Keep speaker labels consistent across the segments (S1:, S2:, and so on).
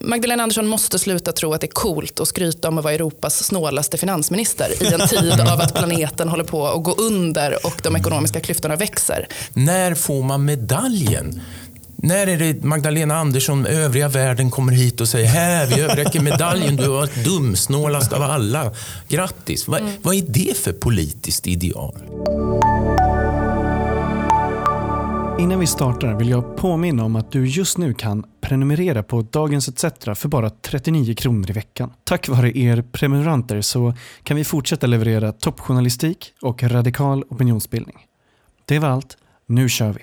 S1: Magdalena Andersson måste sluta tro att det är coolt att skryta om att vara Europas snålaste finansminister i en tid av att planeten håller på att gå under och de ekonomiska klyftorna växer.
S2: När får man medaljen? När är det Magdalena Andersson, övriga världen kommer hit och säger här, vi överräcker medaljen, du varit dumsnålast av alla. Grattis. Mm. Vad är det för politiskt ideal?
S3: Innan vi startar vill jag påminna om att du just nu kan prenumerera på Dagens ETC för bara 39 kronor i veckan. Tack vare er prenumeranter så kan vi fortsätta leverera toppjournalistik och radikal opinionsbildning. Det var allt. Nu kör vi!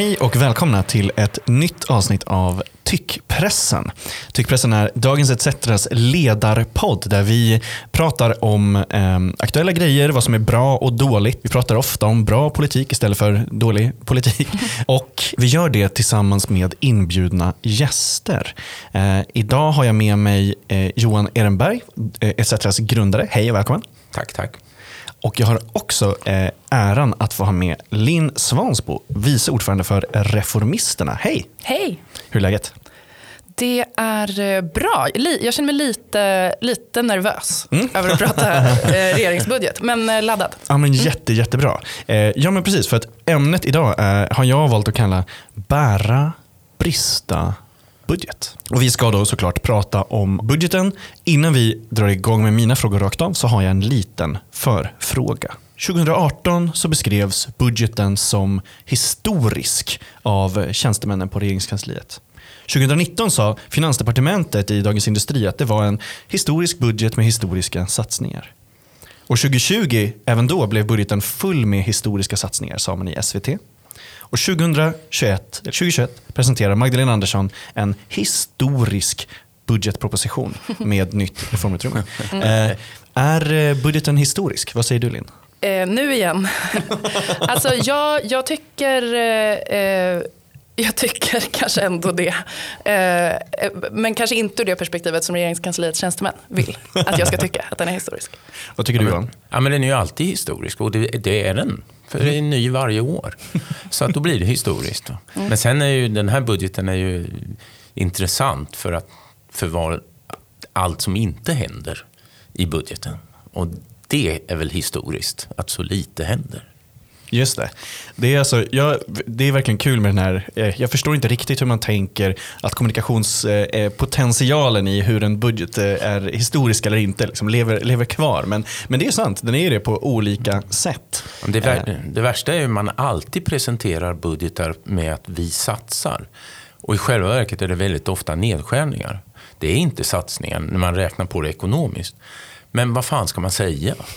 S3: Hej och välkomna till ett nytt avsnitt av Tyckpressen. Tyckpressen är Dagens ETCs ledarpodd där vi pratar om eh, aktuella grejer, vad som är bra och dåligt. Vi pratar ofta om bra politik istället för dålig politik. Och vi gör det tillsammans med inbjudna gäster. Eh, idag har jag med mig eh, Johan Ehrenberg, eh, ETCs grundare. Hej och välkommen.
S2: Tack, tack.
S3: Och jag har också eh, äran att få ha med Linn Svansbo, vice ordförande för Reformisterna. Hej!
S1: Hej!
S3: Hur är läget?
S1: Det är eh, bra. Jag känner mig lite, lite nervös mm. över att prata eh, regeringsbudget, men eh, laddad.
S3: Ja, men mm. jätte, jättebra. Ja, men precis. För att ämnet idag har jag valt att kalla bära, brista, budget. Och vi ska då såklart prata om budgeten. Innan vi drar igång med mina frågor rakt av så har jag en liten förfråga. 2018 så beskrevs budgeten som historisk av tjänstemännen på regeringskansliet. 2019 sa Finansdepartementet i Dagens Industri att det var en historisk budget med historiska satsningar. Och 2020, även då, blev budgeten full med historiska satsningar, sa man i SVT. Och 2021, 2021 presenterar Magdalena Andersson en historisk budgetproposition med nytt reformutrymme. Eh, är eh, budgeten historisk? Vad säger du Linn?
S1: Eh, nu igen. alltså jag, jag tycker eh, eh, jag tycker kanske ändå det. Eh, men kanske inte ur det perspektivet som regeringskansliets tjänstemän vill att jag ska tycka att den är historisk.
S3: Vad tycker du Johan?
S2: Ja, men den är ju alltid historisk och det, det är den. För det är ny varje år. Så att då blir det historiskt. Mm. Men sen är ju den här budgeten är ju intressant för, att, för vad, allt som inte händer i budgeten. Och det är väl historiskt, att så lite händer.
S3: Just det. Det är, alltså, jag, det är verkligen kul med den här, eh, jag förstår inte riktigt hur man tänker att kommunikationspotentialen i hur en budget eh, är historisk eller inte liksom lever, lever kvar. Men, men det är sant, den är det på olika sätt.
S2: Det, vär, det värsta är att man alltid presenterar budgetar med att vi satsar. Och i själva verket är det väldigt ofta nedskärningar. Det är inte satsningar när man räknar på det ekonomiskt. Men vad fan ska man säga?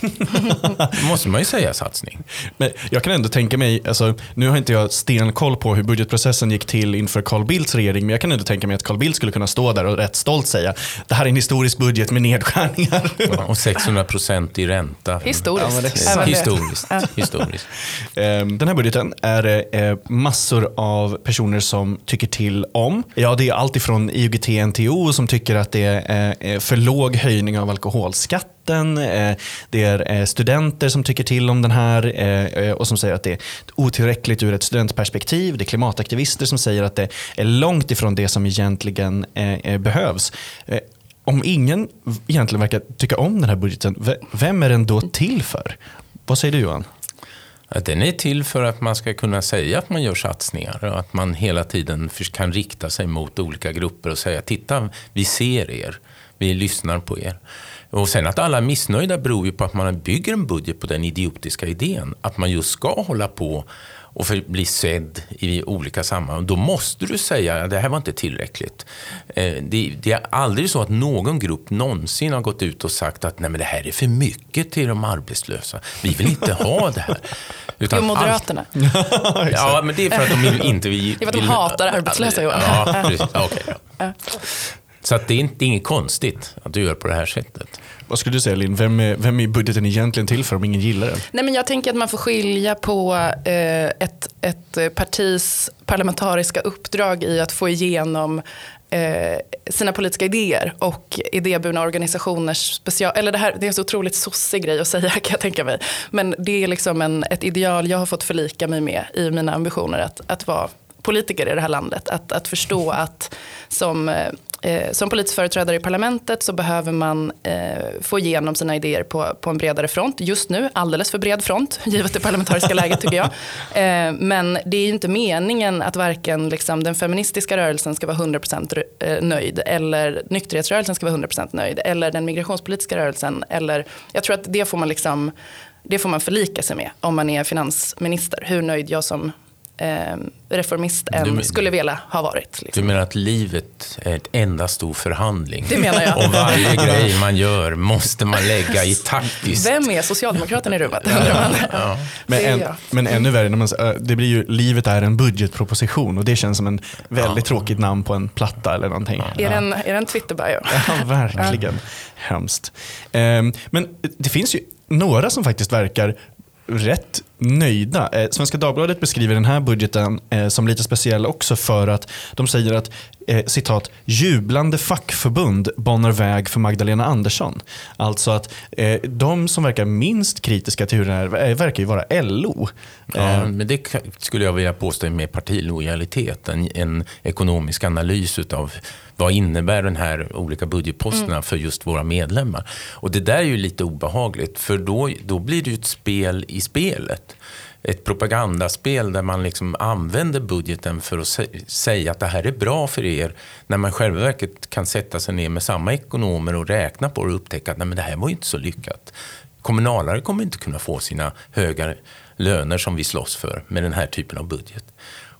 S2: Då måste man ju säga satsning.
S3: Men jag kan ändå tänka mig, alltså, nu har inte jag stenkoll på hur budgetprocessen gick till inför Carl Bildts regering, men jag kan ändå tänka mig att Carl Bildt skulle kunna stå där och rätt stolt säga det här är en historisk budget med nedskärningar.
S2: Ja, och 600 procent i ränta.
S1: Historiskt.
S2: Ja, historiskt. historiskt.
S3: Ehm, den här budgeten är eh, massor av personer som tycker till om. Ja, det är allt ifrån IOGT-NTO som tycker att det är för låg höjning av alkoholskatt rätten. Eh, det är eh, studenter som tycker till om den här eh, och som säger att det är otillräckligt ur ett studentperspektiv. Det är klimataktivister som säger att det är långt ifrån det som egentligen behövs. Om ingen egentligen verkar tycka om den här budgeten, vem är den då till för? Vad säger du Johan?
S2: Den är till för att man ska kunna säga att man gör satsningar och att man hela tiden kan rikta sig mot olika grupper och säga titta, vi ser er, vi lyssnar på er. Och sen att alla är missnöjda beror ju på att man bygger en budget på den idiotiska idén. Att man just ska hålla på och för, bli sedd i olika sammanhang. Då måste du säga att det här var inte tillräckligt. Eh, det, det, är aldrig så att någon grupp någonsin har gått ut och sagt att Nej, men det här är för mycket till de arbetslösa. Vi vill inte ha det här.
S1: Utan jo, Moderaterna.
S2: Allt, ja, men det är för att de inte vill...
S1: Det är för att de hatar arbetslösa,
S2: Johan. Ja, precis. Okay, ja. Så att det är inte inget konstigt att du gör på det här sättet.
S3: Vad skulle du säga Linn, vem är, vem är budgeten egentligen till för om ingen gillar den?
S1: Nej, men jag tänker att man får skilja på eh, ett, ett partis parlamentariska uppdrag i att få igenom eh, sina politiska idéer och idéburna organisationers special... Eller det, här, det är en så otroligt sossig grej att säga kan jag tänka mig. Men det är liksom en, ett ideal jag har fått förlika mig med i mina ambitioner att, att vara politiker i det här landet. Att, att förstå att som eh, som politisk företrädare i parlamentet så behöver man eh, få igenom sina idéer på, på en bredare front. Just nu alldeles för bred front, givet det parlamentariska läget tycker jag. Eh, men det är ju inte meningen att varken liksom, den feministiska rörelsen ska vara 100% eh, nöjd eller nykterhetsrörelsen ska vara 100% nöjd eller den migrationspolitiska rörelsen. Eller, jag tror att det får man liksom det får man förlika sig med om man är finansminister. Hur nöjd jag som reformist än du, skulle vilja ha varit.
S2: Liksom. Du menar att livet är ett enda stor förhandling?
S1: Det menar jag.
S2: Och varje grej man gör måste man lägga i taktiskt.
S1: Vem är socialdemokraten i rummet?
S3: Ja. Ja. Men, en, men ännu värre, när man, det blir ju livet är en budgetproposition och det känns som en väldigt ja. tråkigt namn på en platta eller någonting.
S1: Är det en, är det en Twitter-bio?
S3: Ja, verkligen. Hemskt. Um, men det finns ju några som faktiskt verkar rätt nöjda. Eh, Svenska Dagbladet beskriver den här budgeten eh, som lite speciell också för att de säger att eh, citat, jublande fackförbund banar väg för Magdalena Andersson. Alltså att eh, de som verkar minst kritiska till hur det här eh, verkar ju vara LO.
S2: Ja, eh, men det skulle jag vilja påstå är mer partilojalitet, en, en ekonomisk analys utav vad innebär den här olika budgetposterna mm. för just våra medlemmar. Och det där är ju lite obehagligt, för då, då blir det ju ett spel i spelet ett propagandaspel där man liksom använder budgeten för att säga att det här är bra för er. När man själva verket kan sätta sig ner med samma ekonomer och räkna på det och upptäcka att Nej, men det här var ju inte så lyckat. Kommunalare kommer inte kunna få sina höga löner som vi slåss för med den här typen av budget.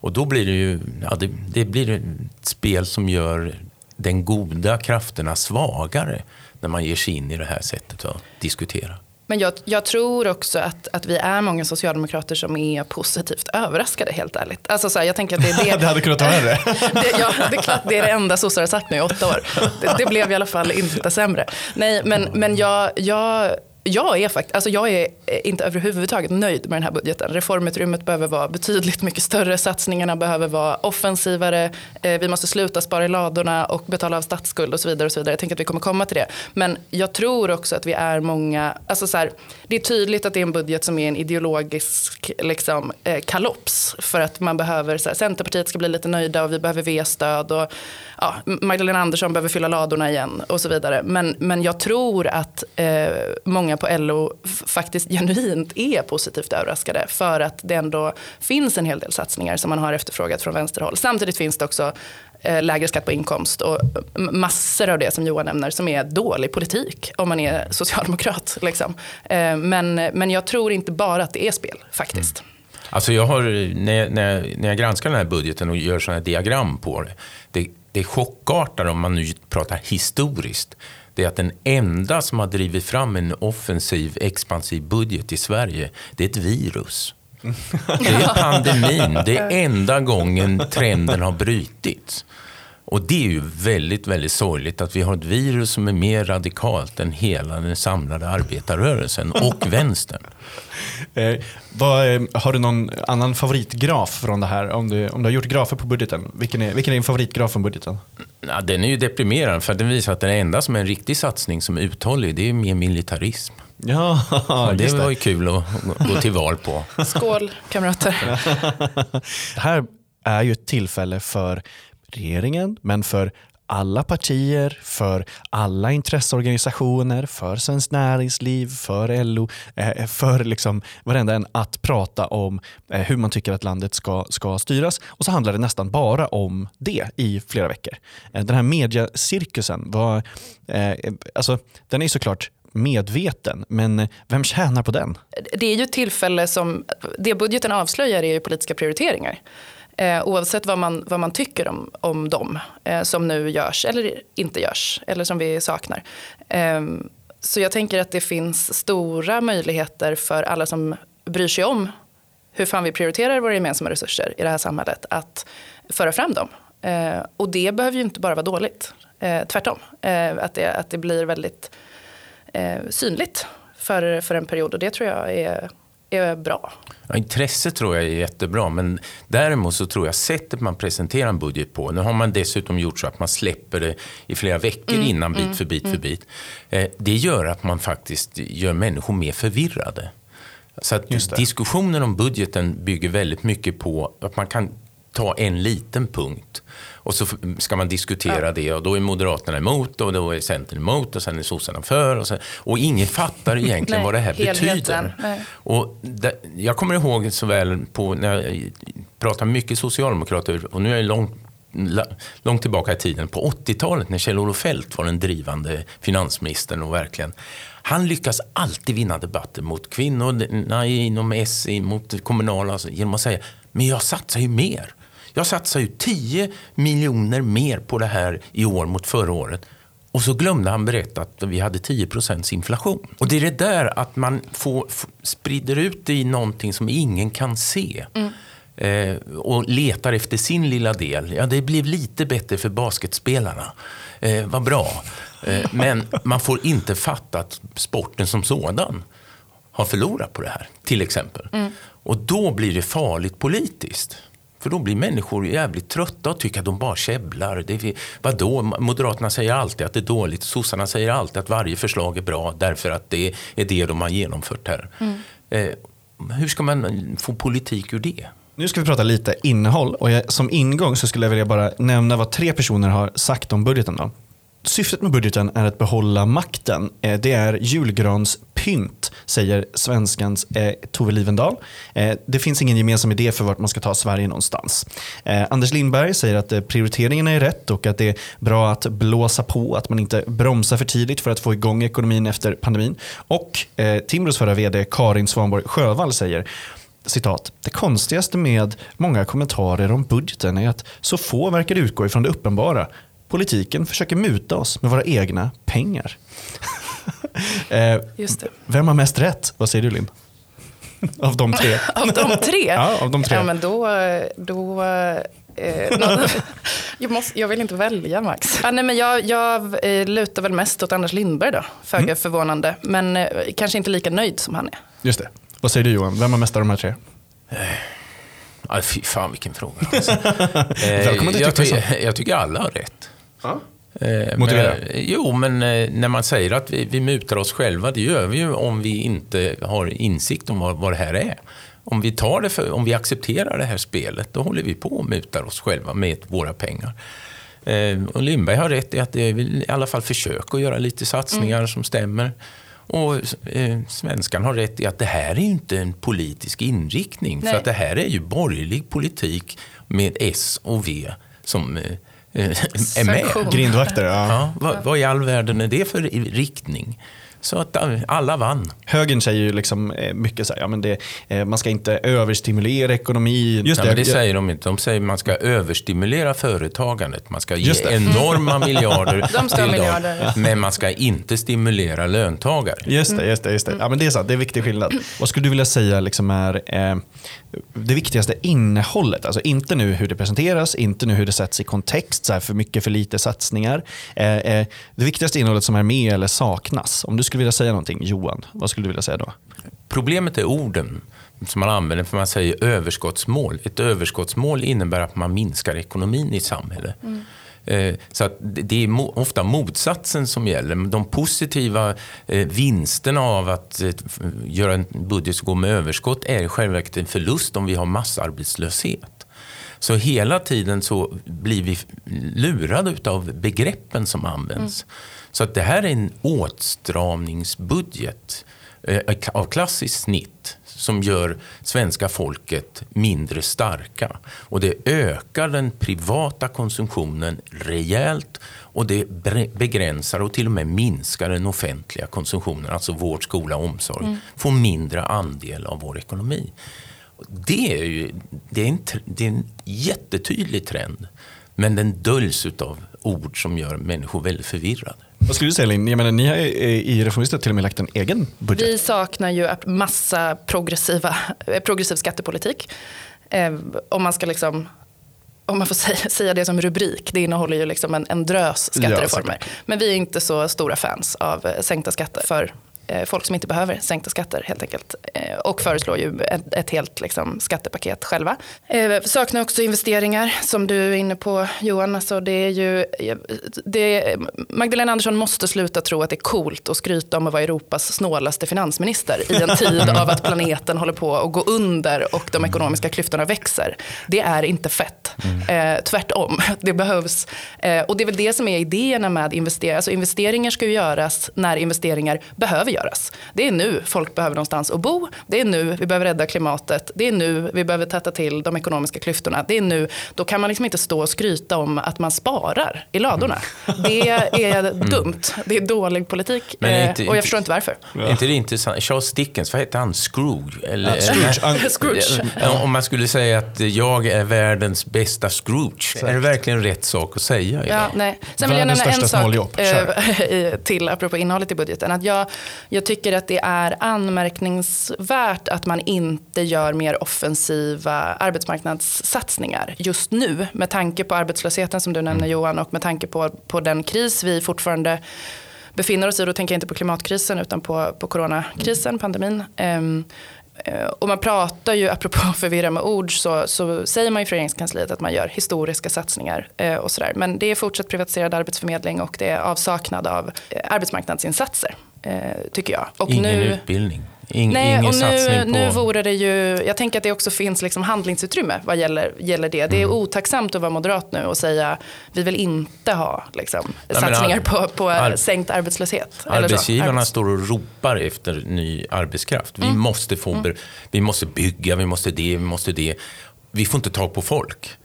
S2: Och då blir det ju ja, det, det blir ett spel som gör den goda krafterna svagare när man ger sig in i det här sättet att diskutera.
S1: Men jag, jag, tror också att, att vi är många socialdemokrater som är positivt överraskade helt ärligt. Alltså så här, jag tänker att det, är det,
S3: det hade kunnat vara det.
S1: det, ja, det, är klart, det är det enda sossar har sagt nu i åtta år. Det, det, blev i alla fall inte sämre. Nej, men, men jag, jag jag är, fakt alltså jag är eh, inte överhuvudtaget nöjd med den här budgeten. Reformutrymmet behöver vara betydligt mycket större. Satsningarna behöver vara offensivare. Eh, vi måste sluta spara i ladorna och betala av statsskuld och så vidare. och så vidare. Jag tänker att vi kommer komma till det. Men jag tror också att vi är många, alltså så här, det är tydligt att det är en budget som är en ideologisk liksom, eh, kalops. För att man behöver, så här, Centerpartiet ska bli lite nöjda och vi behöver V-stöd. Och, ja, Magdalena Andersson behöver fylla ladorna igen och så vidare. Men, men jag tror att eh, många på LO faktiskt genuint är positivt överraskade. För att det ändå finns en hel del satsningar som man har efterfrågat från vänsterhåll. Samtidigt finns det också eh, lägre skatt på inkomst och massor av det som Johan nämner som är dålig politik om man är socialdemokrat. Liksom. Eh, men, men jag tror inte bara att det är spel faktiskt. Mm.
S2: Alltså jag har, när, jag, när, jag, när jag granskar den här budgeten och gör sådana här diagram på det, det, det chockartat om man nu pratar historiskt det är att den enda som har drivit fram en offensiv, expansiv budget i Sverige, det är ett virus. Det är pandemin. Det är enda gången trenden har brutits. Och det är ju väldigt, väldigt sorgligt att vi har ett virus som är mer radikalt än hela den samlade arbetarrörelsen och vänstern.
S3: Eh, vad, eh, har du någon annan favoritgraf från det här? Om du, om du har gjort grafer på budgeten, vilken är, vilken är din favoritgraf från budgeten?
S2: Ja, den är ju deprimerande för den visar att det enda som är en riktig satsning som är uthållig, det är mer militarism.
S3: Ja,
S2: det var ju kul att gå till val på.
S1: Skål kamrater.
S3: det här är ju ett tillfälle för regeringen, men för alla partier, för alla intresseorganisationer, för Svenskt Näringsliv, för LO, eh, eh, för liksom varenda en att prata om eh, hur man tycker att landet ska, ska styras. Och så handlar det nästan bara om det i flera veckor. Den här mediacirkusen, var, alltså, den är såklart medveten, men vem tjänar på den?
S1: Det är ju ett tillfälle som, det budgeten avslöjar är ju politiska prioriteringar. Eh, oavsett vad man, vad man tycker om, om dem eh, som nu görs eller inte görs eller som vi saknar. Eh, så jag tänker att det finns stora möjligheter för alla som bryr sig om hur fan vi prioriterar våra gemensamma resurser i det här samhället att föra fram dem. Eh, och det behöver ju inte bara vara dåligt. Eh, tvärtom, eh, att, det, att det blir väldigt eh, synligt för, för en period och det tror jag är, är bra.
S2: Ja, intresset tror jag är jättebra, men däremot så tror jag sättet man presenterar en budget på, nu har man dessutom gjort så att man släpper det i flera veckor
S1: Mm,
S2: innan bit för bit för bit. Eh, det gör att man faktiskt gör människor mer förvirrade. Så att diskussionen om budgeten bygger väldigt mycket på att man kan ta en liten punkt och så ska man diskutera det och då är Moderaterna emot och då är Centern emot och sen är sossarna för. Och, sen, och ingen fattar egentligen
S1: Nej,
S2: vad det här
S1: helheten.
S2: betyder.
S1: Nej.
S2: Och där, jag kommer ihåg så väl på när jag pratade mycket socialdemokrater och nu är jag långt, långt tillbaka i tiden, på 80-talet när Kjell-Olof Feldt var den drivande finansministern och verkligen han lyckas alltid vinna debatter mot kvinnorna inom S, mot kommunala, alltså, genom att säga men jag satsar ju mer. Jag satsar ju 10 miljoner mer på det här i år mot förra året. Och så glömde han berätta att vi hade 10% inflation. Och det är det där att man får, sprider ut det i någonting som ingen kan se. Eh, och letar efter sin lilla del. Ja, det blev lite bättre för basketspelarna. Eh, vad bra. Eh, men man får inte fatta att sporten som sådan har förlorat på det här, till exempel. Och då blir det farligt politiskt. För då blir människor jävligt trötta och tycker att de bara käbblar. Det är, vadå? Moderaterna säger alltid att det är dåligt. Sossarna säger alltid att varje förslag är bra därför att det är det de har genomfört här. Eh, hur ska man få politik ur det?
S3: Nu ska vi prata lite innehåll och jag, som ingång så skulle jag vilja bara nämna vad tre personer har sagt om budgeten. Då. Syftet med budgeten är att behålla makten. Eh, det är julgranspynt, säger svenskans eh, Tove Livendal. Eh, det finns ingen gemensam idé för vart man ska ta Sverige någonstans. Eh, Anders Lindberg säger att eh, prioriteringarna är rätt och att det är bra att blåsa på, att man inte bromsar för tidigt för att få igång ekonomin efter pandemin. Och eh, Timbros förra vd Karin Svanborg Sjövall säger citat, det konstigaste med många kommentarer om budgeten är att så få verkar utgå ifrån det uppenbara. Politiken försöker muta oss med våra egna pengar. eh,
S1: Just det.
S3: vem har mest rätt? Vad säger du Linn? Av de tre?
S1: Av de tre?
S3: Ja, av de tre.
S1: Ja, men då... då eh, jag, måste, jag vill inte välja Max. Ja, nej, men jag, jag eh, lutar väl mest åt Anders Lindberg då, föga
S3: Mm.
S1: förvånande. Men eh, kanske inte lika nöjd som han är.
S3: Just det. Vad säger du Johan? Vem har mest av de här tre?
S2: Ja, fy fan vilken fråga. Alltså. Eh,
S3: Välkommen till
S2: jag, ty- jag tycker alla har rätt. Eh,
S3: Motivera.
S2: Men, jo, men eh, när man säger att vi, vi mutar oss själva, det gör vi ju om vi inte har insikt om vad, vad det här är. Om vi, tar det för, om vi accepterar det här spelet, då håller vi på och mutar oss själva med våra pengar. Eh, och Lindberg har rätt i att det är i alla fall försök att göra lite satsningar som stämmer. Och eh, svenskan har rätt i att det här är ju inte en politisk inriktning.
S1: Nej.
S2: För att det här är ju borgerlig politik med S och V som eh, eh, är med.
S3: Grindvakter, ja.
S2: Ja, vad, vad i all världen är det för riktning? Så att eh, alla vann.
S3: Högern säger ju liksom eh, mycket så här, ja, men det, eh, man ska inte överstimulera ekonomin. Just
S2: Nej, men det säger de inte. De säger att man ska överstimulera företagandet. Man ska ge
S3: Just det.
S2: enorma miljarder
S1: De
S2: till
S1: miljarder.
S2: dem. Men man ska inte stimulera löntagare.
S3: Just det, just det. Just det. Ja, men det är sant, det är en viktig skillnad. Vad skulle du vilja säga liksom är eh, det viktigaste innehållet? Alltså inte nu hur det presenteras, inte nu hur det sätts i kontext, så här för mycket, för lite satsningar. Eh, eh, det viktigaste innehållet som är med eller saknas. Om du skulle vilja säga någonting, Johan, vad skulle du vilja säga då?
S2: Problemet är orden som man använder för man säger överskottsmål. Ett överskottsmål innebär att man minskar ekonomin i ett samhälle. Eh, Så att det är ofta motsatsen som gäller. De positiva eh, vinsterna av att eh, göra en budget som går med överskott är i själva verket en förlust om vi har massarbetslöshet. Så hela tiden så blir vi lurade av begreppen som används. Så att det här är en åtstramningsbudget eh, av klassiskt snitt som gör svenska folket mindre starka. Och det ökar den privata konsumtionen rejält och det begränsar och till och med minskar den offentliga konsumtionen, alltså vård, skola och omsorg, får mindre andel av vår ekonomi. Det är, ju, det, är en, det är en jättetydlig trend, men den döljs av ord som gör människor väldigt förvirrade.
S3: Vad skulle du säga Linn? Jag menar, ni har eh, i Reformister till och med lagt en egen budget.
S1: Vi saknar ju massa progressiva, eh, progressiv skattepolitik. Eh, om man ska liksom om man får säga, säga det som rubrik, det innehåller ju liksom en, en drös skattereformer. Ja, Men vi är inte så stora fans av sänkta skatter för Eh, folk som inte behöver sänkta skatter helt enkelt. Eh, och föreslår ju ett, ett helt liksom, skattepaket själva. Eh, saknar också investeringar som du är inne på Johan. Alltså, det är ju, eh, det, Magdalena Andersson måste sluta tro att det är coolt att skryta om att vara Europas snålaste finansminister i en tid av att planeten håller på att gå under och de ekonomiska klyftorna växer. Det är inte fett. Eh, tvärtom, det behövs. Eh, och det är väl det som är idéerna med investeringar. Alltså, investeringar ska ju göras när investeringar behöver göras. Det är nu folk behöver någonstans att bo. Det är nu vi behöver rädda klimatet. Det är nu vi behöver täta till de ekonomiska klyftorna. Det är nu. Då kan man liksom inte stå och skryta om att man sparar i ladorna. Mm. Det är mm. dumt. Det är dålig politik. Men inte, och jag förstår inte varför.
S2: Ja. inte det intressant? Charles Dickens, vad hette han? Scrooge? Eller,
S3: Scrooge.
S1: Scrooge.
S2: Om man skulle säga att jag är världens bästa Scrooge, Exakt. är det verkligen rätt sak att säga idag?
S1: Ja, nej. Sen vill jag nämna en sak äh, till, apropå innehållet i budgeten. Att jag, jag tycker att det är anmärkningsvärt att man inte gör mer offensiva arbetsmarknadssatsningar just nu med tanke på arbetslösheten som du nämner mm. Johan och med tanke på, på den kris vi fortfarande befinner oss i. Då tänker jag inte på klimatkrisen utan på, på coronakrisen, pandemin. Um, och man pratar ju, apropå att förvirra med ord, så, så säger man ju från regeringskansliet att man gör historiska satsningar eh, och sådär. Men det är fortsatt privatiserad arbetsförmedling och det är avsaknad av eh, arbetsmarknadsinsatser tycker jag.
S2: Och ingen nu, utbildning? In,
S1: nej,
S2: ingen
S1: och nu,
S2: satsning på...
S1: nu vore det ju, jag tänker att det också finns liksom handlingsutrymme vad gäller, gäller det. Det är mm. otacksamt att vara moderat nu och säga vi vill inte ha liksom, nej, satsningar på, på ar sänkt arbetslöshet.
S2: Arbetsgivarna står och ropar efter ny arbetskraft. Vi, mm. måste få, mm. vi måste bygga, vi måste det, vi måste det. Vi får inte ta på folk.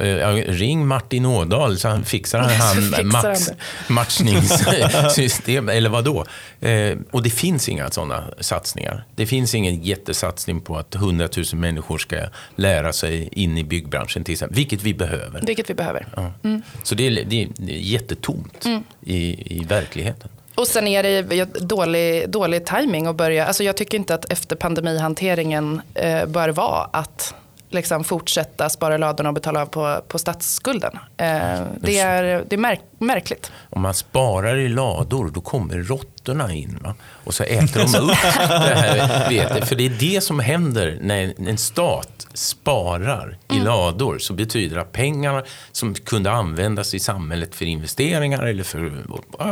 S2: Uh, ring Martin Ådahl så han fixar han max, matchningssystem, eller vad då? Uh, och det finns inga sådana satsningar. Det finns ingen jättesatsning på att 100 000 människor ska lära sig in i byggbranschen till exempel, vilket vi behöver.
S1: Vilket vi behöver.
S2: Ja. Mm. Så det är, det är, det är jättetomt mm. i, i verkligheten.
S1: Och sen är det dålig, dålig timing att börja. Alltså jag tycker inte att efter pandemihanteringen eh, bör vara att liksom fortsätta spara i ladorna och betala av på, på statsskulden. Eh, det är, det är märk, märkligt.
S2: Om man sparar i lador då kommer råttorna in va? och så äter de upp det här vetet. För det är det som händer när en stat sparar i mm. lador. Så betyder det att pengarna som kunde användas i samhället för investeringar eller för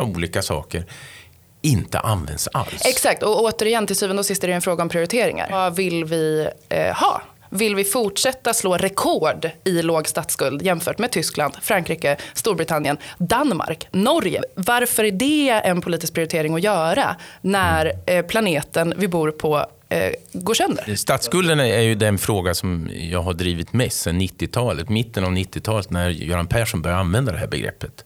S2: olika saker inte används alls.
S1: Exakt, och återigen till syvende och sist är det en fråga om prioriteringar. Vad vill vi eh, ha? Vill vi fortsätta slå rekord i låg statsskuld jämfört med Tyskland, Frankrike, Storbritannien, Danmark, Norge? Varför är det en politisk prioritering att göra när eh, planeten vi bor på eh, går sönder?
S2: Statsskulden är ju den fråga som jag har drivit mest sedan 90-talet, mitten av 90-talet när Göran Persson började använda det här begreppet.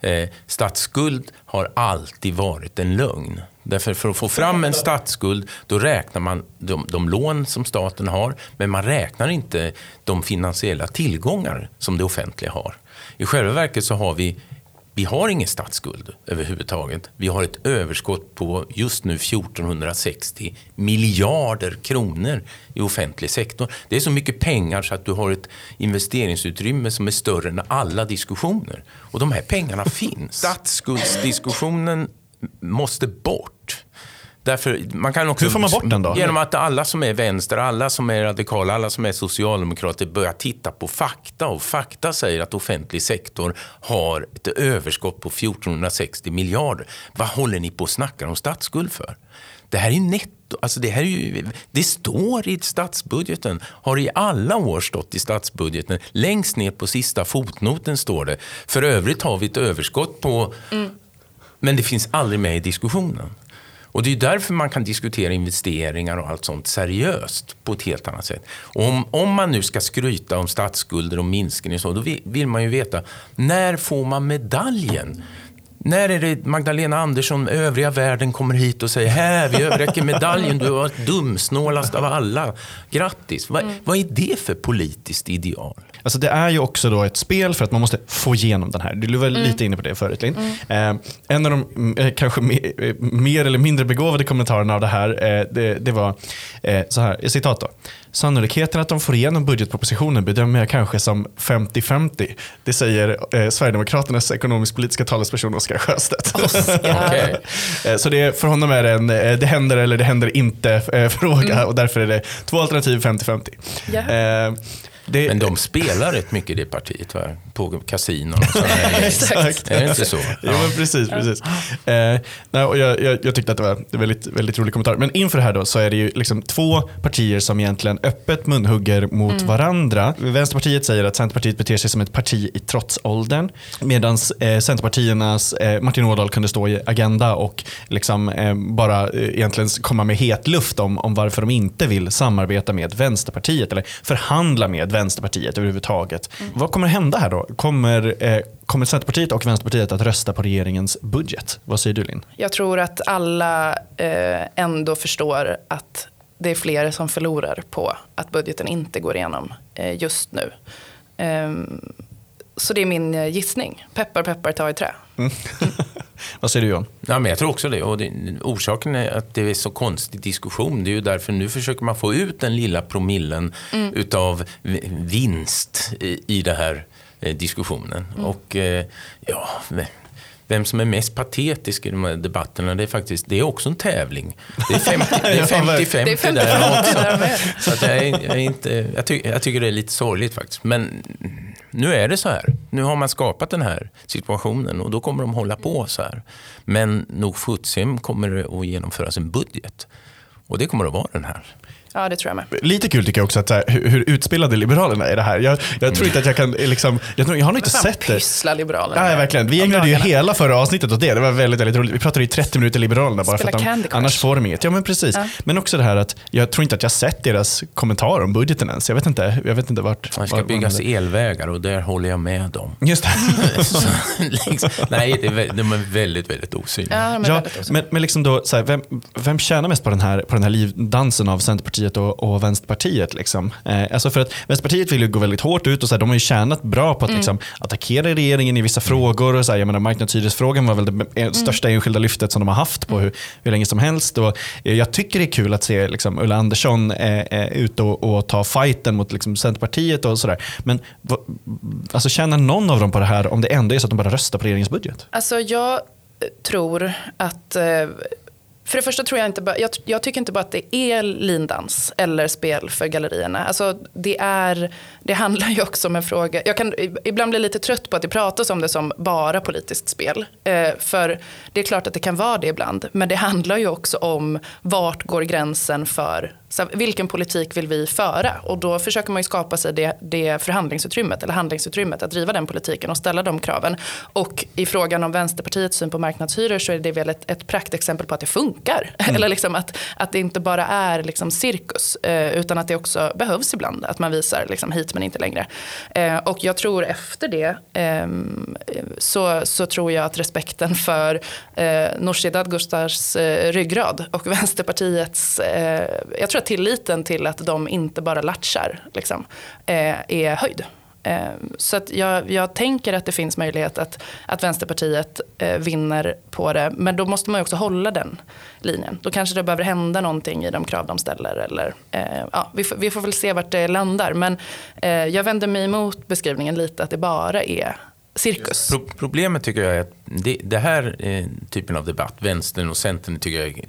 S2: Eh, statsskuld har alltid varit en lögn. Därför för att få fram en statsskuld, då räknar man de, de lån som staten har, men man räknar inte de finansiella tillgångar som det offentliga har. I själva verket så har vi vi har ingen statsskuld överhuvudtaget. Vi har ett överskott på just nu 1460 miljarder kronor i offentlig sektor. Det är så mycket pengar så att du har ett investeringsutrymme som är större än alla diskussioner. Och de här pengarna finns. Statsskuldsdiskussionen måste bort. Därför, man kan också,
S3: Hur får man bort den då?
S2: Genom att alla som är vänster, alla som är radikala, alla som är socialdemokrater börjar titta på fakta. Och fakta säger att offentlig sektor har ett överskott på 1460 miljarder. Vad håller ni på att snacka om statsskuld för? Det här är netto. Alltså det, här är ju, det står i statsbudgeten, har i alla år stått i statsbudgeten. Längst ner på sista fotnoten står det. För övrigt har vi ett överskott på mm. Men det finns aldrig med i diskussionen. Och Det är därför man kan diskutera investeringar och allt sånt seriöst på ett helt annat sätt. Och om, om man nu ska skryta om statsskulder och minskning och så, då vill man ju veta när får man medaljen? När är det Magdalena Andersson övriga världen kommer hit och säger här, vi överräcker medaljen, du var dumsnålast av alla. Grattis. Mm. Vad, vad är det för politiskt ideal?
S3: Alltså det är ju också då ett spel för att man måste få igenom den här. Du var mm. lite inne på det förut Linn. Mm. Eh, en av de eh, kanske mer, eh, mer, eller mindre begåvade kommentarerna av det här, eh, det, det, var eh, så här, citat då. Sannolikheten att de får igenom budgetpropositionen bedömer jag kanske som 50-50. Det säger eh, Sverigedemokraternas ekonomisk-politiska talesperson Oscar Sjöstedt.
S2: Okej.
S3: Eh, Så det, för honom är det en eh, det händer eller det händer inte eh, fråga och därför är det två alternativ 50-50.
S1: Ja.
S3: Eh, det,
S2: Men de spelar rätt mycket i det partiet, va? på kasinon och sådana.
S1: Exakt.
S2: Är det inte så?
S3: Jo, men precis. precis. Eh, nej, och jag, jag, jag tyckte att det var en väldigt, väldigt rolig kommentar. Men inför det här då så är det ju liksom två partier som egentligen öppet munhugger mot varandra. Vänsterpartiet säger att Centerpartiet beter sig som ett parti i trotsåldern. Medan eh, Centerpartiernas eh, Martin Ådahl kunde stå i Agenda och liksom, eh, bara eh, egentligen komma med het luft om, om varför de inte vill samarbeta med Vänsterpartiet eller förhandla med Vänsterpartiet överhuvudtaget. Vad kommer hända här då? Kommer, eh, kommer Centerpartiet och Vänsterpartiet att rösta på regeringens budget? Vad säger du Linn?
S1: Jag tror att alla eh, ändå förstår att det är fler som förlorar på att budgeten inte går igenom eh, just nu. Ehm, så det är min eh, gissning. Peppar, peppar, ta i trä.
S3: Vad säger du Johan?
S2: Ja, men jag tror också det. Och det. Orsaken är att det är så konstig diskussion. Det är ju därför nu försöker man få ut den lilla promillen utav v- vinst i, i den här eh, diskussionen. Och eh, ja, vem som är mest patetisk i de här debatterna, det är faktiskt det är också en tävling. Det är 50 det är
S3: Ja,
S2: 50-50
S1: Det är 50
S2: där också. Så att jag, är, jag, är inte, jag, ty, jag tycker det är lite sorgligt faktiskt. Men nu är det så här. Nu har man skapat den här situationen och då kommer de hålla på så här. Men nog sjutton kommer det att genomföras en budget. Och det kommer att vara den här.
S1: Ja, det tror jag med.
S3: Lite kul tycker jag också att så här, hur, hur utspelade Liberalerna är det här. Jag, jag tror inte att jag kan, liksom, jag, tror, jag har nog inte sett det.
S1: pyssla Liberalerna.
S3: Nej, verkligen. Vi ägnade ju hela förra avsnittet åt det. Det var väldigt, väldigt roligt. Vi pratade i 30 minuter Liberalerna bara
S1: Spela
S3: för att de, annars får de inget. Ja, men precis.
S1: Ja.
S3: Men också det här att jag tror inte att jag sett deras kommentar om budgeten ens. Jag vet inte, jag vet inte vart.
S2: Det ska
S3: var-
S2: byggas
S3: var-
S2: elvägar och där håller jag med dem.
S3: Just det.
S2: Så, liksom, nej, det är, de är väldigt, väldigt osynliga.
S1: Ja,
S3: Ja,
S1: väldigt
S3: men, men liksom då, så här, vem, vem tjänar mest på den här, på den här livdansen av Centerpartiet och, och Vänsterpartiet? Liksom? Eh, alltså för att Vänsterpartiet vill ju gå väldigt hårt ut och så här, de har ju tjänat bra på att liksom, attackera regeringen i vissa frågor. Och så här, jag menar, marknadshyresfrågan var väl det eh, största enskilda lyftet som de har haft på hur, hur länge som helst. Och, eh, jag tycker det är kul att se liksom, Ulla Andersson eh, eh, ut och, och ta fighten mot liksom, Centerpartiet och sådär. Men vad- alltså, tjänar någon av dem på det här om det ändå är så att de bara röstar på regeringens budget?
S1: Alltså jag tror att eh, för det första tror jag inte bara, jag, jag tycker inte bara att det är lindans eller spel för gallerierna. Alltså det, är, det handlar ju också om en fråga, jag kan ibland bli lite trött på att det pratas om det som bara politiskt spel. Eh, för det är klart att det kan vara det ibland, men det handlar ju också om vart går gränsen för så vilken politik vill vi föra? Och då försöker man ju skapa sig det, det förhandlingsutrymmet eller handlingsutrymmet att driva den politiken och ställa de kraven. Och i frågan om Vänsterpartiets syn på marknadshyror så är det väl ett, ett praktexempel på att det funkar. Eller liksom att, att det inte bara är liksom cirkus eh, utan att det också behövs ibland. Att man visar liksom hit men inte längre. Eh, och jag tror efter det eh, så, så tror jag att respekten för eh, Nooshi Dadgostars eh, ryggrad och Vänsterpartiets, eh, jag tror att tilliten till att de inte bara latchar liksom, eh, är höjd. Ehm, så att jag, jag tänker att det finns möjlighet att, att Vänsterpartiet eh, vinner på det. Men då måste man ju också hålla den linjen. Då kanske det behöver hända någonting i de krav de ställer. Eller, eh, ja, vi, får, vi får väl se vart det landar. Men eh, jag vänder mig emot beskrivningen lite att det bara är cirkus.
S2: Pro problemet tycker jag är att det, det här eh, typen av debatt, vänstern och centern, tycker jag är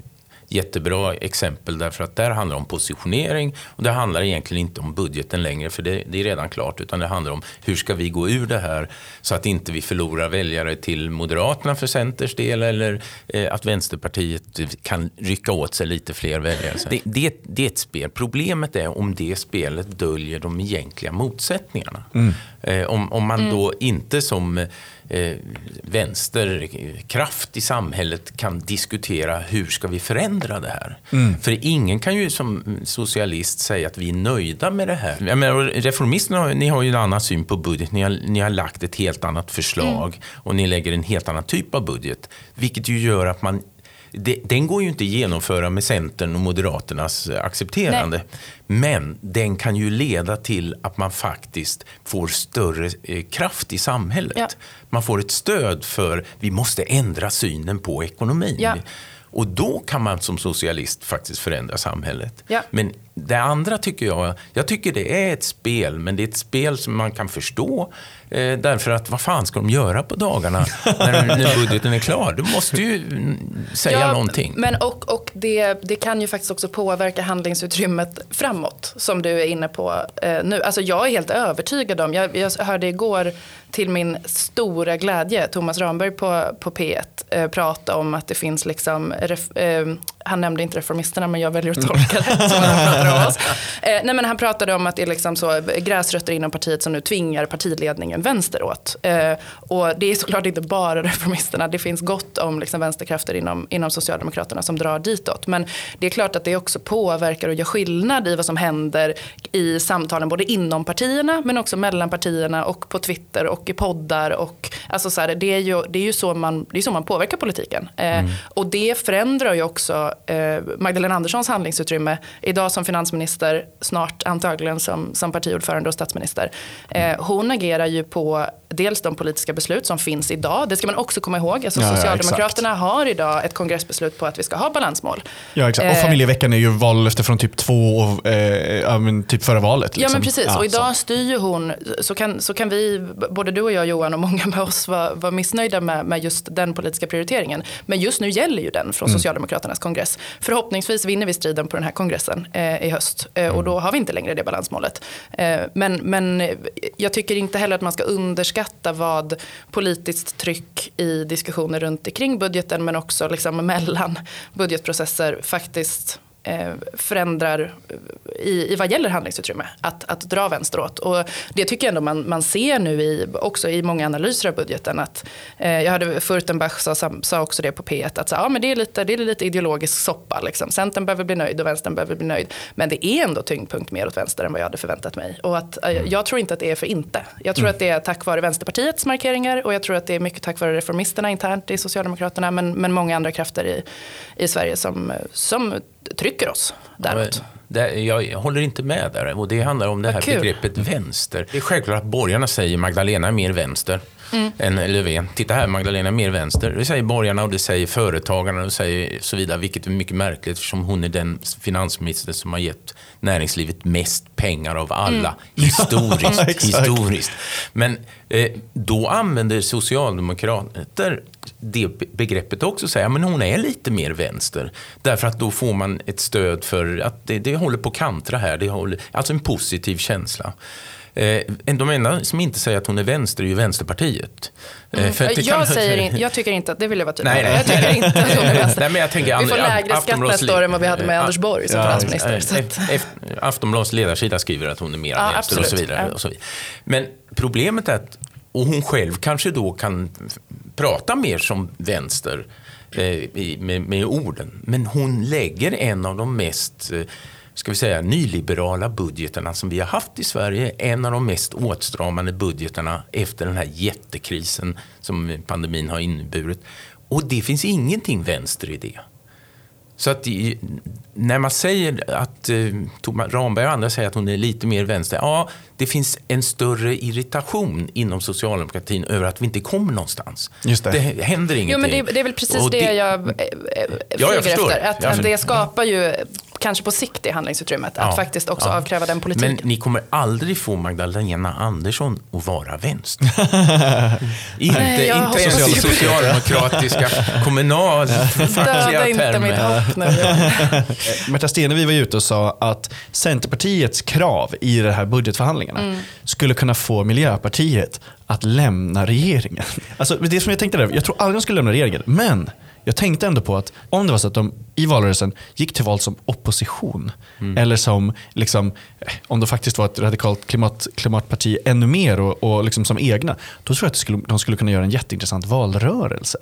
S2: jättebra exempel därför att där handlar det om positionering och det handlar egentligen inte om budgeten längre för det, det är redan klart utan det handlar om hur ska vi gå ur det här så att inte vi förlorar väljare till Moderaterna för Centers del eller eh, att Vänsterpartiet kan rycka åt sig lite fler väljare. Det, det, det är ett spel. Problemet är om det spelet döljer de egentliga motsättningarna. Eh, om, om man då inte som eh, vänsterkraft i samhället kan diskutera hur ska vi förändra det här. För ingen kan ju som socialist säga att vi är nöjda med det här. Jag menar, reformisterna har, ni har ju en annan syn på budget. Ni har, ni har lagt ett helt annat förslag och ni lägger en helt annan typ av budget. Vilket ju gör att man det, den går ju inte att genomföra med Centern och Moderaternas accepterande. Men den kan ju leda till att man faktiskt får större eh, kraft i samhället.
S1: Ja.
S2: Man får ett stöd för vi måste ändra synen på ekonomin.
S1: Ja.
S2: Och då kan man som socialist faktiskt förändra samhället.
S1: Ja.
S2: Men det andra tycker jag, jag tycker det är ett spel, men det är ett spel som man kan förstå. Eh, därför att vad fan ska de göra på dagarna när, när budgeten är klar? Du måste ju mm, säga
S1: Ja,
S2: någonting.
S1: Men och, och det, det kan ju faktiskt också påverka handlingsutrymmet framåt, som du är inne på eh, nu. Alltså jag är helt övertygad om, jag, jag hörde igår till min stora glädje Thomas Ramberg på, på P1 eh, prata om att det finns liksom, ref, eh, han nämnde inte reformisterna men jag väljer att tolka det som han pratar om oss. Eh, nej men han pratade om att det är liksom så gräsrötter inom partiet som nu tvingar partiledningen vänsteråt. Eh, och det är såklart inte bara reformisterna, det finns gott om liksom vänsterkrafter inom, inom Socialdemokraterna som drar ditåt. Men det är klart att det också påverkar och gör skillnad i vad som händer i samtalen både inom partierna men också mellan partierna och på Twitter och i poddar. Och, alltså så här, det, är ju, det är ju så man, det är så man påverkar politiken. Eh, Och det förändrar ju också eh, Magdalena Anderssons handlingsutrymme. Idag som finansminister, snart antagligen som, som partiordförande och statsminister. Eh, hon agerar ju på dels de politiska beslut som finns idag. Det ska man också komma ihåg. Alltså,
S3: Ja, ja,
S1: Socialdemokraterna har idag ett kongressbeslut på att vi ska ha balansmål.
S3: Ja, exakt. Och
S1: Eh,
S3: familjeveckan är ju vallöfte från typ två, och, eh, ja, typ förra valet.
S1: Ja
S3: liksom.
S1: men precis, och idag
S3: så.
S1: styr ju hon, så kan, så kan vi, både du och jag Johan och många med oss vara, vara missnöjda med, med just den politiska prioriteringen. Men just nu gäller ju den från Socialdemokraternas kongress. Förhoppningsvis vinner vi striden på den här kongressen eh, i höst eh, och då har vi inte längre det balansmålet. Eh, men, men jag tycker inte heller att man ska underskatta vad politiskt tryck i diskussioner runt omkring budgeten men också liksom mellan budgetprocesser faktiskt förändrar i, i vad gäller handlingsutrymme att, att dra vänsteråt. Och det tycker jag ändå man, man ser nu i, också i många analyser av budgeten. Att, eh, jag hörde Furtenbach sa, sa också det på P1 att så, ja, men det, är lite, det är lite ideologisk soppa. Liksom. Centern behöver bli nöjd och vänstern behöver bli nöjd. Men det är ändå tyngdpunkt mer åt vänster än vad jag hade förväntat mig. Och att, eh, jag tror inte att det är för inte. Jag tror att det är tack vare Vänsterpartiets markeringar och jag tror att det är mycket tack vare reformisterna internt i Socialdemokraterna men, men många andra krafter i, i Sverige som, som trycker oss däråt.
S2: Det, jag håller inte med där. Och det handlar om det här
S1: kul.
S2: begreppet vänster. Det är självklart att borgarna säger Magdalena är mer vänster
S1: Mm.
S2: än Löfven. Titta här, Magdalena är mer vänster. Det säger borgarna och det säger företagarna och säger så vidare. Vilket är mycket märkligt eftersom hon är den finansminister som har gett näringslivet mest pengar av alla.
S1: Mm.
S2: Historiskt. Historiskt. Men eh, då använder socialdemokrater det be- begreppet också. Säga, men hon är lite mer vänster. Därför att då får man ett stöd för att det, det håller på att kantra här. Det håller, alltså en positiv känsla. Eh, de enda som inte säger att hon är vänster är ju Vänsterpartiet. Eh, för att det
S1: Jag,
S2: kan-
S1: säger in, jag tycker inte att, det vill jag vara tydlig
S2: Nej,
S1: med.
S2: nej.
S1: Jag tycker inte att hon är vänster.
S2: Nej, men jag tänker,
S1: vi får lägre skatt nästa år än vad vi hade med Anders Borg som
S2: Ja,
S1: finansminister. Så att,
S2: Aftonbladets ledarsida skriver att hon är mer
S1: Ja,
S2: vänster och så, vidare,
S1: Ja.
S2: och så vidare. Men problemet är att, och hon själv kanske då kan prata mer som vänster eh, med, med orden. Men hon lägger en av de mest eh, ska vi säga, nyliberala budgeterna som vi har haft i Sverige. En av de mest åtstramande budgeterna efter den här jättekrisen som pandemin har inneburit. Och det finns ingenting vänster i det. Så att när man säger att eh, Thomas Ramberg och andra säger att hon är lite mer vänster. Ja, det finns en större irritation inom socialdemokratin över att vi inte kommer någonstans.
S3: Just det.
S2: händer ingenting.
S1: jo, men det, det är väl precis
S2: Och
S1: det, jag eh, eh,
S2: jag
S1: flyger
S2: förstår.
S1: efter. Att,
S2: Ja,
S1: att det skapar ju kanske på sikt det handlingsutrymmet. Att
S2: Ja,
S1: faktiskt också
S2: ja.
S1: avkräva den politiken.
S2: Men ni kommer aldrig få Magdalena Andersson att vara vänster. inte
S1: Nej,
S2: inte ens i socialdemokratiska kommunalfackliga
S1: Döda inte mitt
S2: termer.
S1: hopp nu.
S3: Märta Stenevi var ute och sa att Centerpartiets krav i de här budgetförhandlingarna
S1: Mm.
S3: skulle kunna få Miljöpartiet att lämna regeringen. Alltså, det som jag tänkte där, jag tror aldrig de skulle lämna regeringen, men jag tänkte ändå på att om det var så att de i valrörelsen gick till val som opposition,
S2: Mm.
S3: eller som, liksom, eh, om de faktiskt var ett radikalt klimat, klimatparti ännu mer och, och liksom som egna, då tror jag att de skulle, de skulle kunna göra en jätteintressant valrörelse.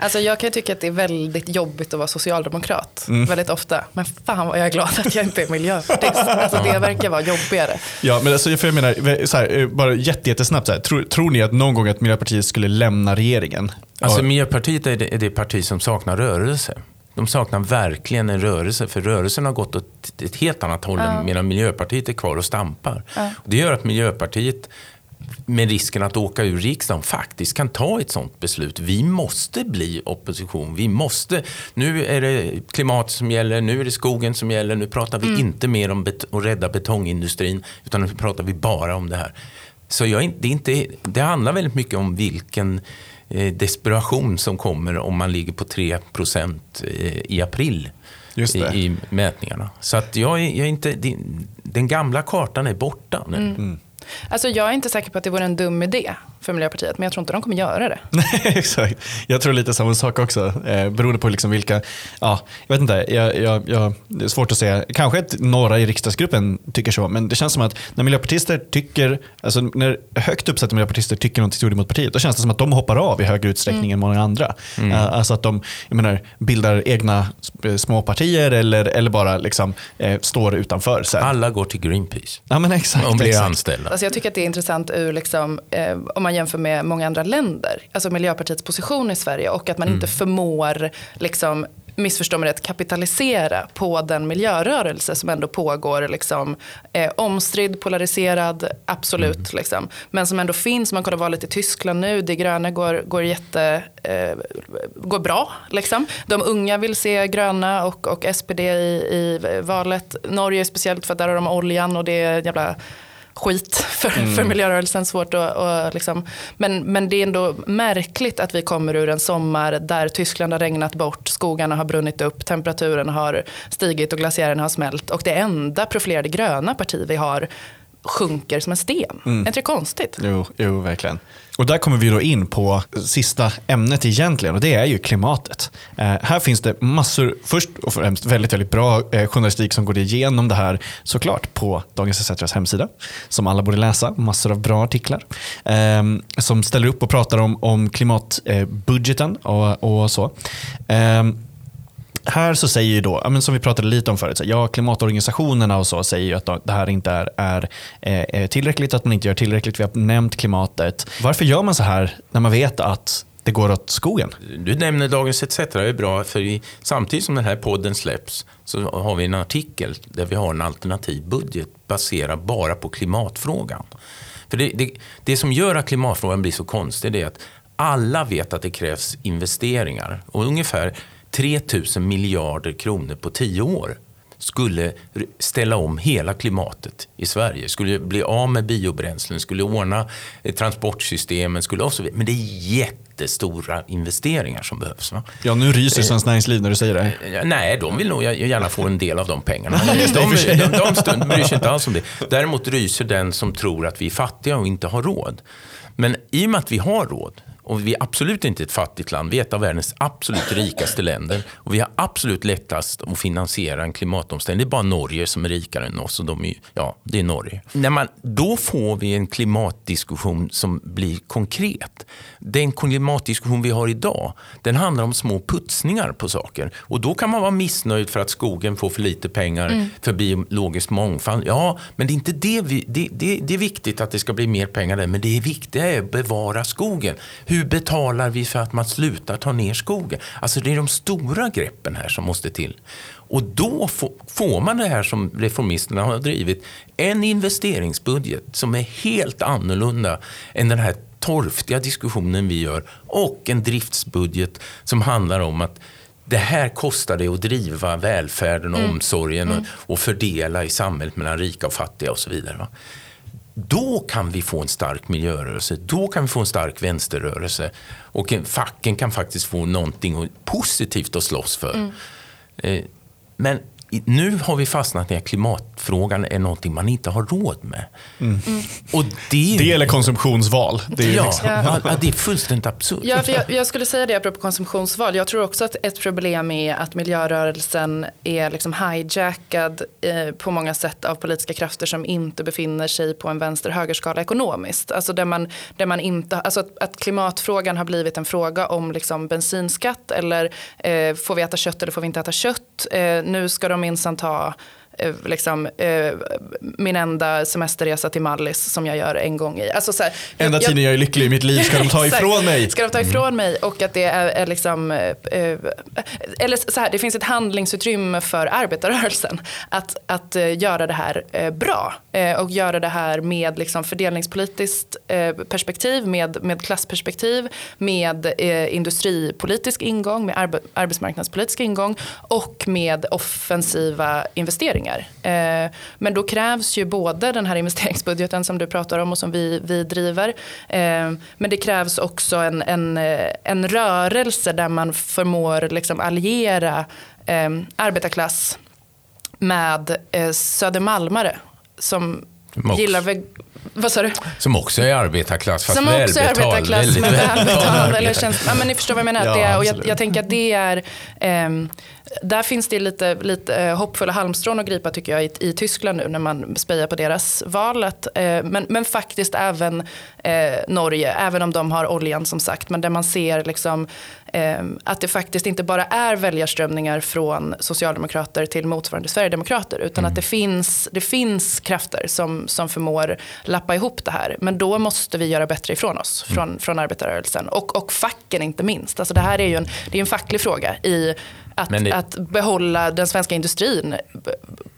S1: Alltså jag kan ju tycka att det är väldigt jobbigt att vara socialdemokrat.
S2: Mm.
S1: Väldigt ofta. Men fan vad jag är glad att jag inte är miljöpartist. Alltså det verkar vara jobbigare.
S3: Ja, men alltså, för jag menar, så här, eh, bara jätte, jättesnabbt, så här, tror, tror ni att någon gång att Miljöpartiet skulle lämna regeringen?
S2: Alltså Miljöpartiet är det, är det parti som saknar rörelse. De saknar verkligen en rörelse, för rörelsen har gått åt ett helt annat håll än medan Miljöpartiet är kvar och stampar. Och det gör att Miljöpartiet med risken att åka ur riksdagen faktiskt kan ta ett sånt beslut. Vi måste bli opposition. Vi måste. Nu är det klimatet som gäller, nu är det skogen som gäller. Nu pratar vi mm. inte mer om bet att rädda betongindustrin utan nu pratar vi bara om det här. Så jag, det, är inte, det handlar väldigt mycket om vilken desperation som kommer om man ligger på 3 procent eh, i april i, i, mätningarna. Så att jag, jag är inte, den gamla kartan är borta nu. Mm. Mm.
S1: Alltså jag är inte säker på att det vore en dum idé för Miljöpartiet, men jag tror inte de kommer göra det.
S3: exakt. Jag tror lite samma sak också, eh, beroende på liksom vilka, ja, jag vet inte, jag, jag, jag, det är svårt att säga. Kanske att några i riksdagsgruppen tycker så, men det känns som att när miljöpartister tycker, alltså när högt uppsatta miljöpartister tycker något till mot partiet, då känns det som att de hoppar av i högre utsträckning mm. än många andra. Mm. Uh, alltså att de jag menar, bildar egna småpartier eller, eller bara liksom, eh, står utanför.
S2: Så. Alla går till Greenpeace.
S3: Ja, men exakt,
S2: de blir
S3: exakt.
S2: anställda.
S1: Alltså jag tycker att det är intressant ur, liksom, eh, om man jämför med många andra länder, alltså Miljöpartiets position i Sverige och att man mm. inte förmår liksom, missförstå mig rätt, kapitalisera på den miljörörelse som ändå pågår. Liksom, eh, omstridd, polariserad, absolut. Mm. Liksom, men som ändå finns. Man kollar valet i Tyskland nu. De gröna går, går, jätte, eh, går bra. Liksom. De unga vill se gröna och, och SPD i, i valet. Norge speciellt för att där har de oljan och det är jävla skit för, mm. för miljörörelsen. Svårt att, och liksom. men, men det är ändå märkligt att vi kommer ur en sommar där Tyskland har regnat bort, skogarna har brunnit upp, temperaturen har stigit och glaciären har smält. Och det enda profilerade gröna parti vi har sjunker som en sten. Mm. Är inte det konstigt?
S3: Jo, jo, verkligen. Och där kommer vi då in på sista ämnet egentligen och det är ju klimatet. Eh, här finns det massor, först och främst väldigt, väldigt bra eh, journalistik som går igenom det här såklart på Dagens ETCs hemsida. Som alla borde läsa, massor av bra artiklar. Eh, som ställer upp och pratar om, om klimatbudgeten och, och så. Här så säger ju då, som vi pratade lite om förut, ja klimatorganisationerna och så säger ju att det här inte är, är, är tillräckligt, att man inte gör tillräckligt. Vi har nämnt klimatet. Varför gör man så här när man vet att det går åt skogen?
S2: Du nämner Dagens ETC, det är bra, för i, samtidigt som den här podden släpps så har vi en artikel där vi har en alternativ budget baserad bara på klimatfrågan. För det, det, det som gör att klimatfrågan blir så konstig är att alla vet att det krävs investeringar. Och ungefär 3 000 miljarder kronor på tio år skulle ställa om hela klimatet i Sverige. Skulle bli av med biobränslen, skulle ordna eh, transportsystemen. Skulle och så vidare. Men det är jättestora investeringar som behövs. Va?
S3: Ja, nu ryser Svenskt Näringsliv när du säger det.
S2: Eh, nej, de vill nog gärna få en del av de pengarna. de, de, de, de bryr sig inte alls om det. Däremot ryser den som tror att vi är fattiga och inte har råd. Men i och med att vi har råd och vi är absolut inte ett fattigt land. Vi är ett av världens absolut rikaste länder. Och vi har absolut lättast att finansiera en klimatomställning. Det är bara Norge som är rikare än oss. Och de är, ja, det är Norge. När man, då får vi en klimatdiskussion som blir konkret. Den klimatdiskussion vi har idag, den handlar om små putsningar på saker. Och då kan man vara missnöjd för att skogen får för lite pengar mm. för biologisk mångfald. Ja, men det är inte det vi, det, det, det är viktigt att det ska bli mer pengar där. Men det är viktigt att bevara skogen. Hur hur betalar vi för att man slutar ta ner skogen? Alltså det är de stora greppen här som måste till. Och då får man det här som reformisterna har drivit. En investeringsbudget som är helt annorlunda än den här torftiga diskussionen vi gör. Och en driftsbudget som handlar om att det här kostar det att driva välfärden och mm. omsorgen mm. Och, och, fördela i samhället mellan rika och fattiga och så vidare. Va? Då kan vi få en stark miljörörelse, då kan vi få en stark vänsterrörelse och facken kan faktiskt få någonting positivt att slåss för. Mm. Eh, men nu har vi fastnat i att klimatfrågan är någonting man inte har råd med.
S3: Mm. Mm. Och det, det eller konsumtionsval.
S2: Det är, ja, liksom. ja. det är fullständigt absurt.
S1: Ja, för jag, jag, skulle säga det apropå konsumtionsval. Jag tror också att ett problem är att miljörörelsen är liksom hijackad eh, på många sätt av politiska krafter som inte befinner sig på en vänster-högerskala ekonomiskt. Alltså där man, där man inte, alltså att, att klimatfrågan har blivit en fråga om liksom bensinskatt eller eh, får vi äta kött eller får vi inte äta kött. Eh, nu ska de minsann ta liksom, eh, min enda semesterresa till Mallis som jag gör en gång i. Alltså, så här,
S3: Enda tiden jag är lycklig i mitt liv ska de ta ifrån mig.
S1: Ska de ta ifrån mig och att det är, är liksom, eh, eh, eller så här, det finns ett handlingsutrymme för arbetarrörelsen att, att eh, göra det här eh, bra eh, och göra det här med liksom fördelningspolitiskt eh, perspektiv, med, med klassperspektiv, med eh, industripolitisk ingång, med arbe, arbetsmarknadspolitisk ingång och med offensiva investeringar. Eh, men då krävs ju både den här investeringsbudgeten som du pratar om och som vi, vi driver, eh, men det krävs också en, en, eh, en rörelse där man förmår liksom alliera eh, arbetarklass med eh, södermalmare som
S2: också-
S1: gillar... Veg- vad sa du?
S2: Som också är arbetarklass, fast
S1: Som också är arbetarklass men
S2: välbetald.
S1: Eller känns, ja, men ni förstår vad jag menar.
S3: Ja,
S1: det är, och jag, jag tänker att det är, ehm, där finns det lite, lite eh, hoppfulla halmstrån att gripa tycker jag i, i Tyskland nu när man spejar på deras valet. Eh, men, men faktiskt även eh, Norge, även om de har oljan som sagt. Men där man ser liksom, eh, att det faktiskt inte bara är väljarströmningar från socialdemokrater till motsvarande sverigedemokrater. Utan att det finns, det finns krafter som, som förmår lappa ihop det här. Men då måste vi göra bättre ifrån oss, från, från arbetarrörelsen. Och, och facken inte minst. Alltså det här är ju en, det är en facklig fråga i att,
S2: det-
S1: att behålla den svenska industrin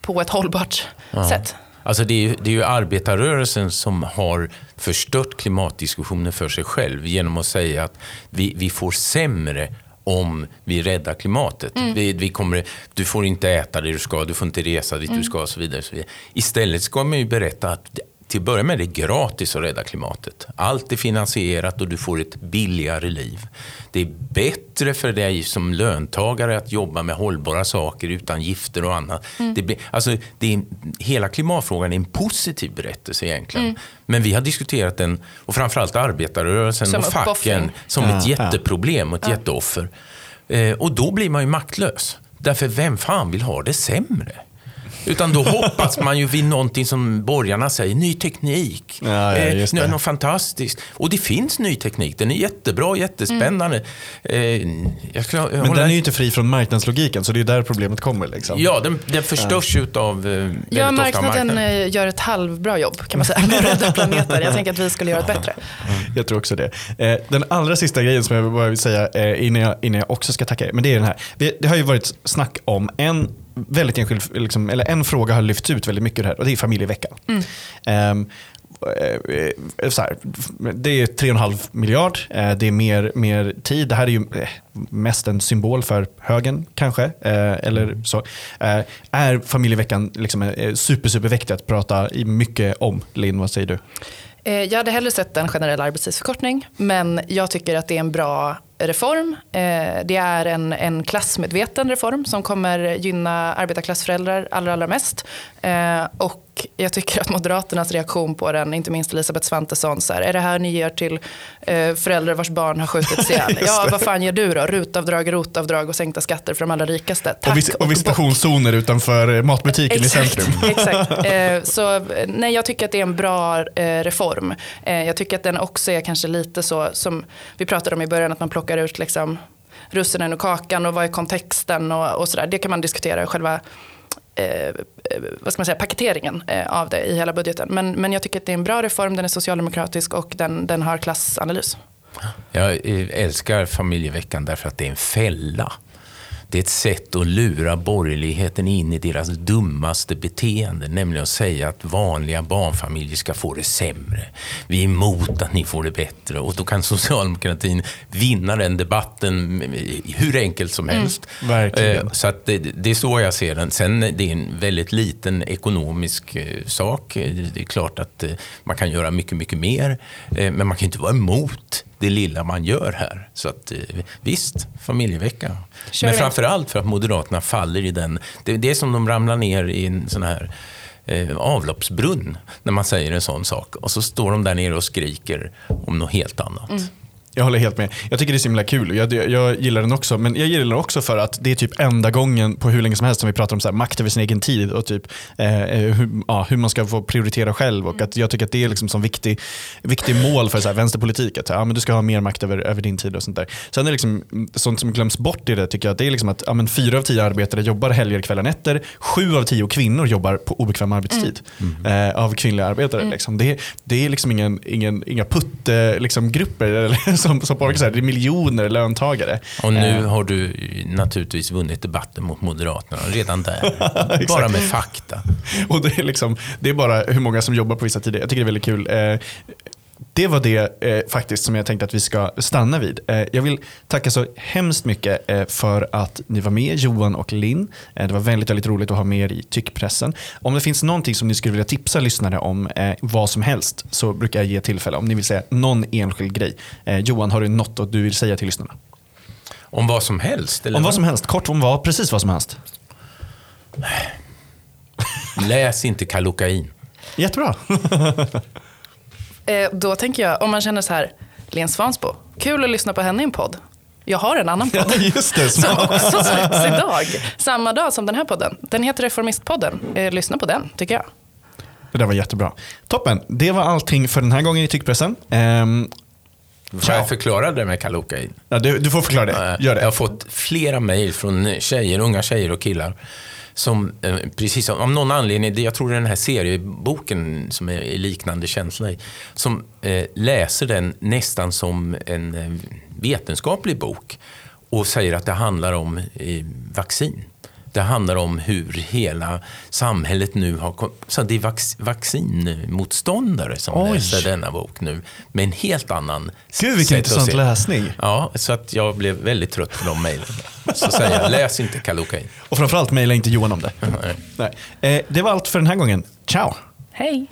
S1: på ett hållbart sätt.
S2: Alltså det, är ju, det är ju arbetarrörelsen som har förstört klimatdiskussionen för sig själv genom att säga att vi, vi får sämre om vi räddar klimatet. Vi, vi kommer, du får inte äta det du ska, du får inte resa dit du ska och så vidare. och så vidare. Istället ska man ju berätta att till att börja med är det gratis att rädda klimatet. Allt är finansierat och du får ett billigare liv. Det är bättre för dig som löntagare att jobba med hållbara saker utan gifter och annat. Det blir, alltså, det är, hela klimatfrågan är en positiv berättelse egentligen. Men vi har diskuterat den, och framförallt arbetarrörelsen
S1: Som
S2: och facken, som
S3: Ja,
S2: ett
S3: ja.
S2: jätteproblem och ett jätteoffer. Eh, och då blir man ju maktlös. Därför vem fan vill ha det sämre? Utan då hoppas man ju vid någonting som borgarna säger, ny teknik.
S3: Ja, ja, just
S2: Eh,
S3: det.
S2: något fantastiskt. Och det finns ny teknik, den är jättebra, jättespännande. Eh, jag skulle,
S3: Men den är ju inte fri från marknadslogiken, så det är där problemet kommer. Liksom.
S2: Ja, den, den förstörs ju av eh, väldigt
S1: Ja,
S2: ofta
S1: marknaden
S2: marknaden.
S1: eh, gör ett halvbra jobb kan man säga med rädda planeten. Jag tänker att vi skulle göra ett bättre.
S3: Jag tror också det. Eh, den allra sista grejen som jag bara vill säga eh, innan, jag, innan jag också ska tacka er, men det är den här. Vi, det har ju varit snack om en väldigt enskild, liksom, eller en fråga har lyfts ut väldigt mycket ur det här och det är familjeveckan. Eh, så här, det är 3,5 miljard, eh, det är mer, mer tid. Det här är ju mest en symbol för högen kanske. Eller så. Eh, Är familjeveckan liksom super, super viktigt att prata mycket om? Linn, vad säger du?
S1: Jag hade hellre sett en generell arbetstidsförkortning, men jag tycker att det är en bra reform. Eh, Det är en, en klassmedveten reform som kommer gynna arbetarklassföräldrar allra, allra mest. Eh, Och jag tycker att Moderaternas reaktion på den, inte minst Elisabeth Svantesson, så här, är det här ni ger till eh, föräldrar vars barn har skjutits ihjäl? Ja, vad fan ger du då? Rutavdrag, rotavdrag och sänkta skatter för de allra rikaste. Tack
S3: och, vis- och visitationszoner utanför matbutiken i centrum.
S1: Exakt. Så nej, jag tycker att det är en bra reform. Jag tycker att den också är kanske lite så som vi pratade om i början, att man plockar ut liksom russinen och kakan och vad är kontexten och, och sådär. Det kan man diskutera själva eh, vad ska man säga, paketeringen eh, av det i hela budgeten. Men, men jag tycker att det är en bra reform, den är socialdemokratisk och den, den har klassanalys.
S2: Jag älskar familjeveckan därför att det är en fälla. Det är ett sätt att lura borgerligheten in i deras dummaste beteende, nämligen att säga att vanliga barnfamiljer ska få det sämre. Vi är emot att ni får det bättre och då kan socialdemokratin vinna den debatten hur enkelt som helst.
S3: verkligen.
S2: Eh, Så att det, det är så jag ser den. Sen det är en väldigt liten ekonomisk eh, sak. Det är klart att eh, man kan göra mycket, mycket mer. Men man kan inte vara emot det lilla man gör här. Så att, eh, visst, familjevecka.
S1: Kör
S2: Men
S1: vi.
S2: framför allt för att Moderaterna faller i den. Det, det är som de ramlar ner i en sån här eh, avloppsbrunn när man säger en sån sak. Och så står de där nere och skriker om något helt annat.
S3: Jag håller helt med. Jag tycker det är så himla kul. Jag, jag gillar den också. Men jag gillar den också för att det är typ enda gången på hur länge som helst som vi pratar om så här, makt över sin egen tid och typ, eh, eh hur, ja, hur, man ska få prioritera själv. Och att jag tycker att det är liksom som viktig, viktig mål för så här, vänsterpolitik. Att ja, men du ska ha mer makt över, över din tid och sånt där. Sen är det liksom, sånt som glöms bort i det tycker jag, det är liksom att ja, men fyra av tio arbetare jobbar helger, kvällar, nätter. Sju av tio kvinnor jobbar på obekväm arbetstid mm. eh, av kvinnliga arbetare. Mm. Liksom. Det, det är liksom ingen, ingen, inga putte-grupper liksom, som, som på det är miljoner löntagare.
S2: Och nu eh. har du naturligtvis vunnit debatten mot Moderaterna redan där. bara med fakta.
S3: Och det är, liksom, det är bara hur många som jobbar på vissa tider. Jag tycker det är väldigt kul. Eh, det var det eh, faktiskt som jag tänkte att vi ska stanna vid. Eh, jag vill tacka så hemskt mycket eh, för att ni var med, Johan och Linn. Eh, det var väldigt, väldigt roligt att ha med er i tyckpressen. Om det finns någonting som ni skulle vilja tipsa lyssnare om, eh, vad som helst, så brukar jag ge tillfälle. Om ni vill säga någon enskild grej. Eh, Johan, har du något du vill säga till lyssnarna?
S2: Om vad som helst?
S3: Om vad som helst, kort om vad, precis vad som helst.
S2: Läs inte Kallocain.
S3: Jättebra.
S1: Eh, då tänker jag, om man känner så här, Len Svansbo, kul att lyssna på henne i en podd. Jag har en annan podd.
S3: Ja, just det,
S1: som också släpps idag. Samma dag som den här podden. Den heter Reformistpodden. Eh, lyssna på den, tycker jag.
S3: Det där var jättebra. Toppen. Det var allting för den här gången i Tyckpressen. Um,
S2: Får jag förklara det med Kallocain?
S3: Ja, du, du, får förklara det. Gör det.
S2: Jag har fått flera mejl från tjejer, unga tjejer och killar som, eh, precis som, någon anledning, jag tror det är den här serieboken som är liknande känsla i. som eh, läser den nästan som en eh, vetenskaplig bok och säger att det handlar om eh, vaccin. Det handlar om hur hela samhället nu har... Så det är vax, vaccinmotståndare som Oj. läser denna bok nu med en helt annan
S3: Gud vilken intressant läsning.
S2: Ja, så att jag blev väldigt trött på de mejlen. Så säger jag, läs inte Kallocain.
S3: Och framförallt mejla inte Johan om det. Nej. Nej. Eh, det var allt för den här gången. Ciao!
S1: Hej!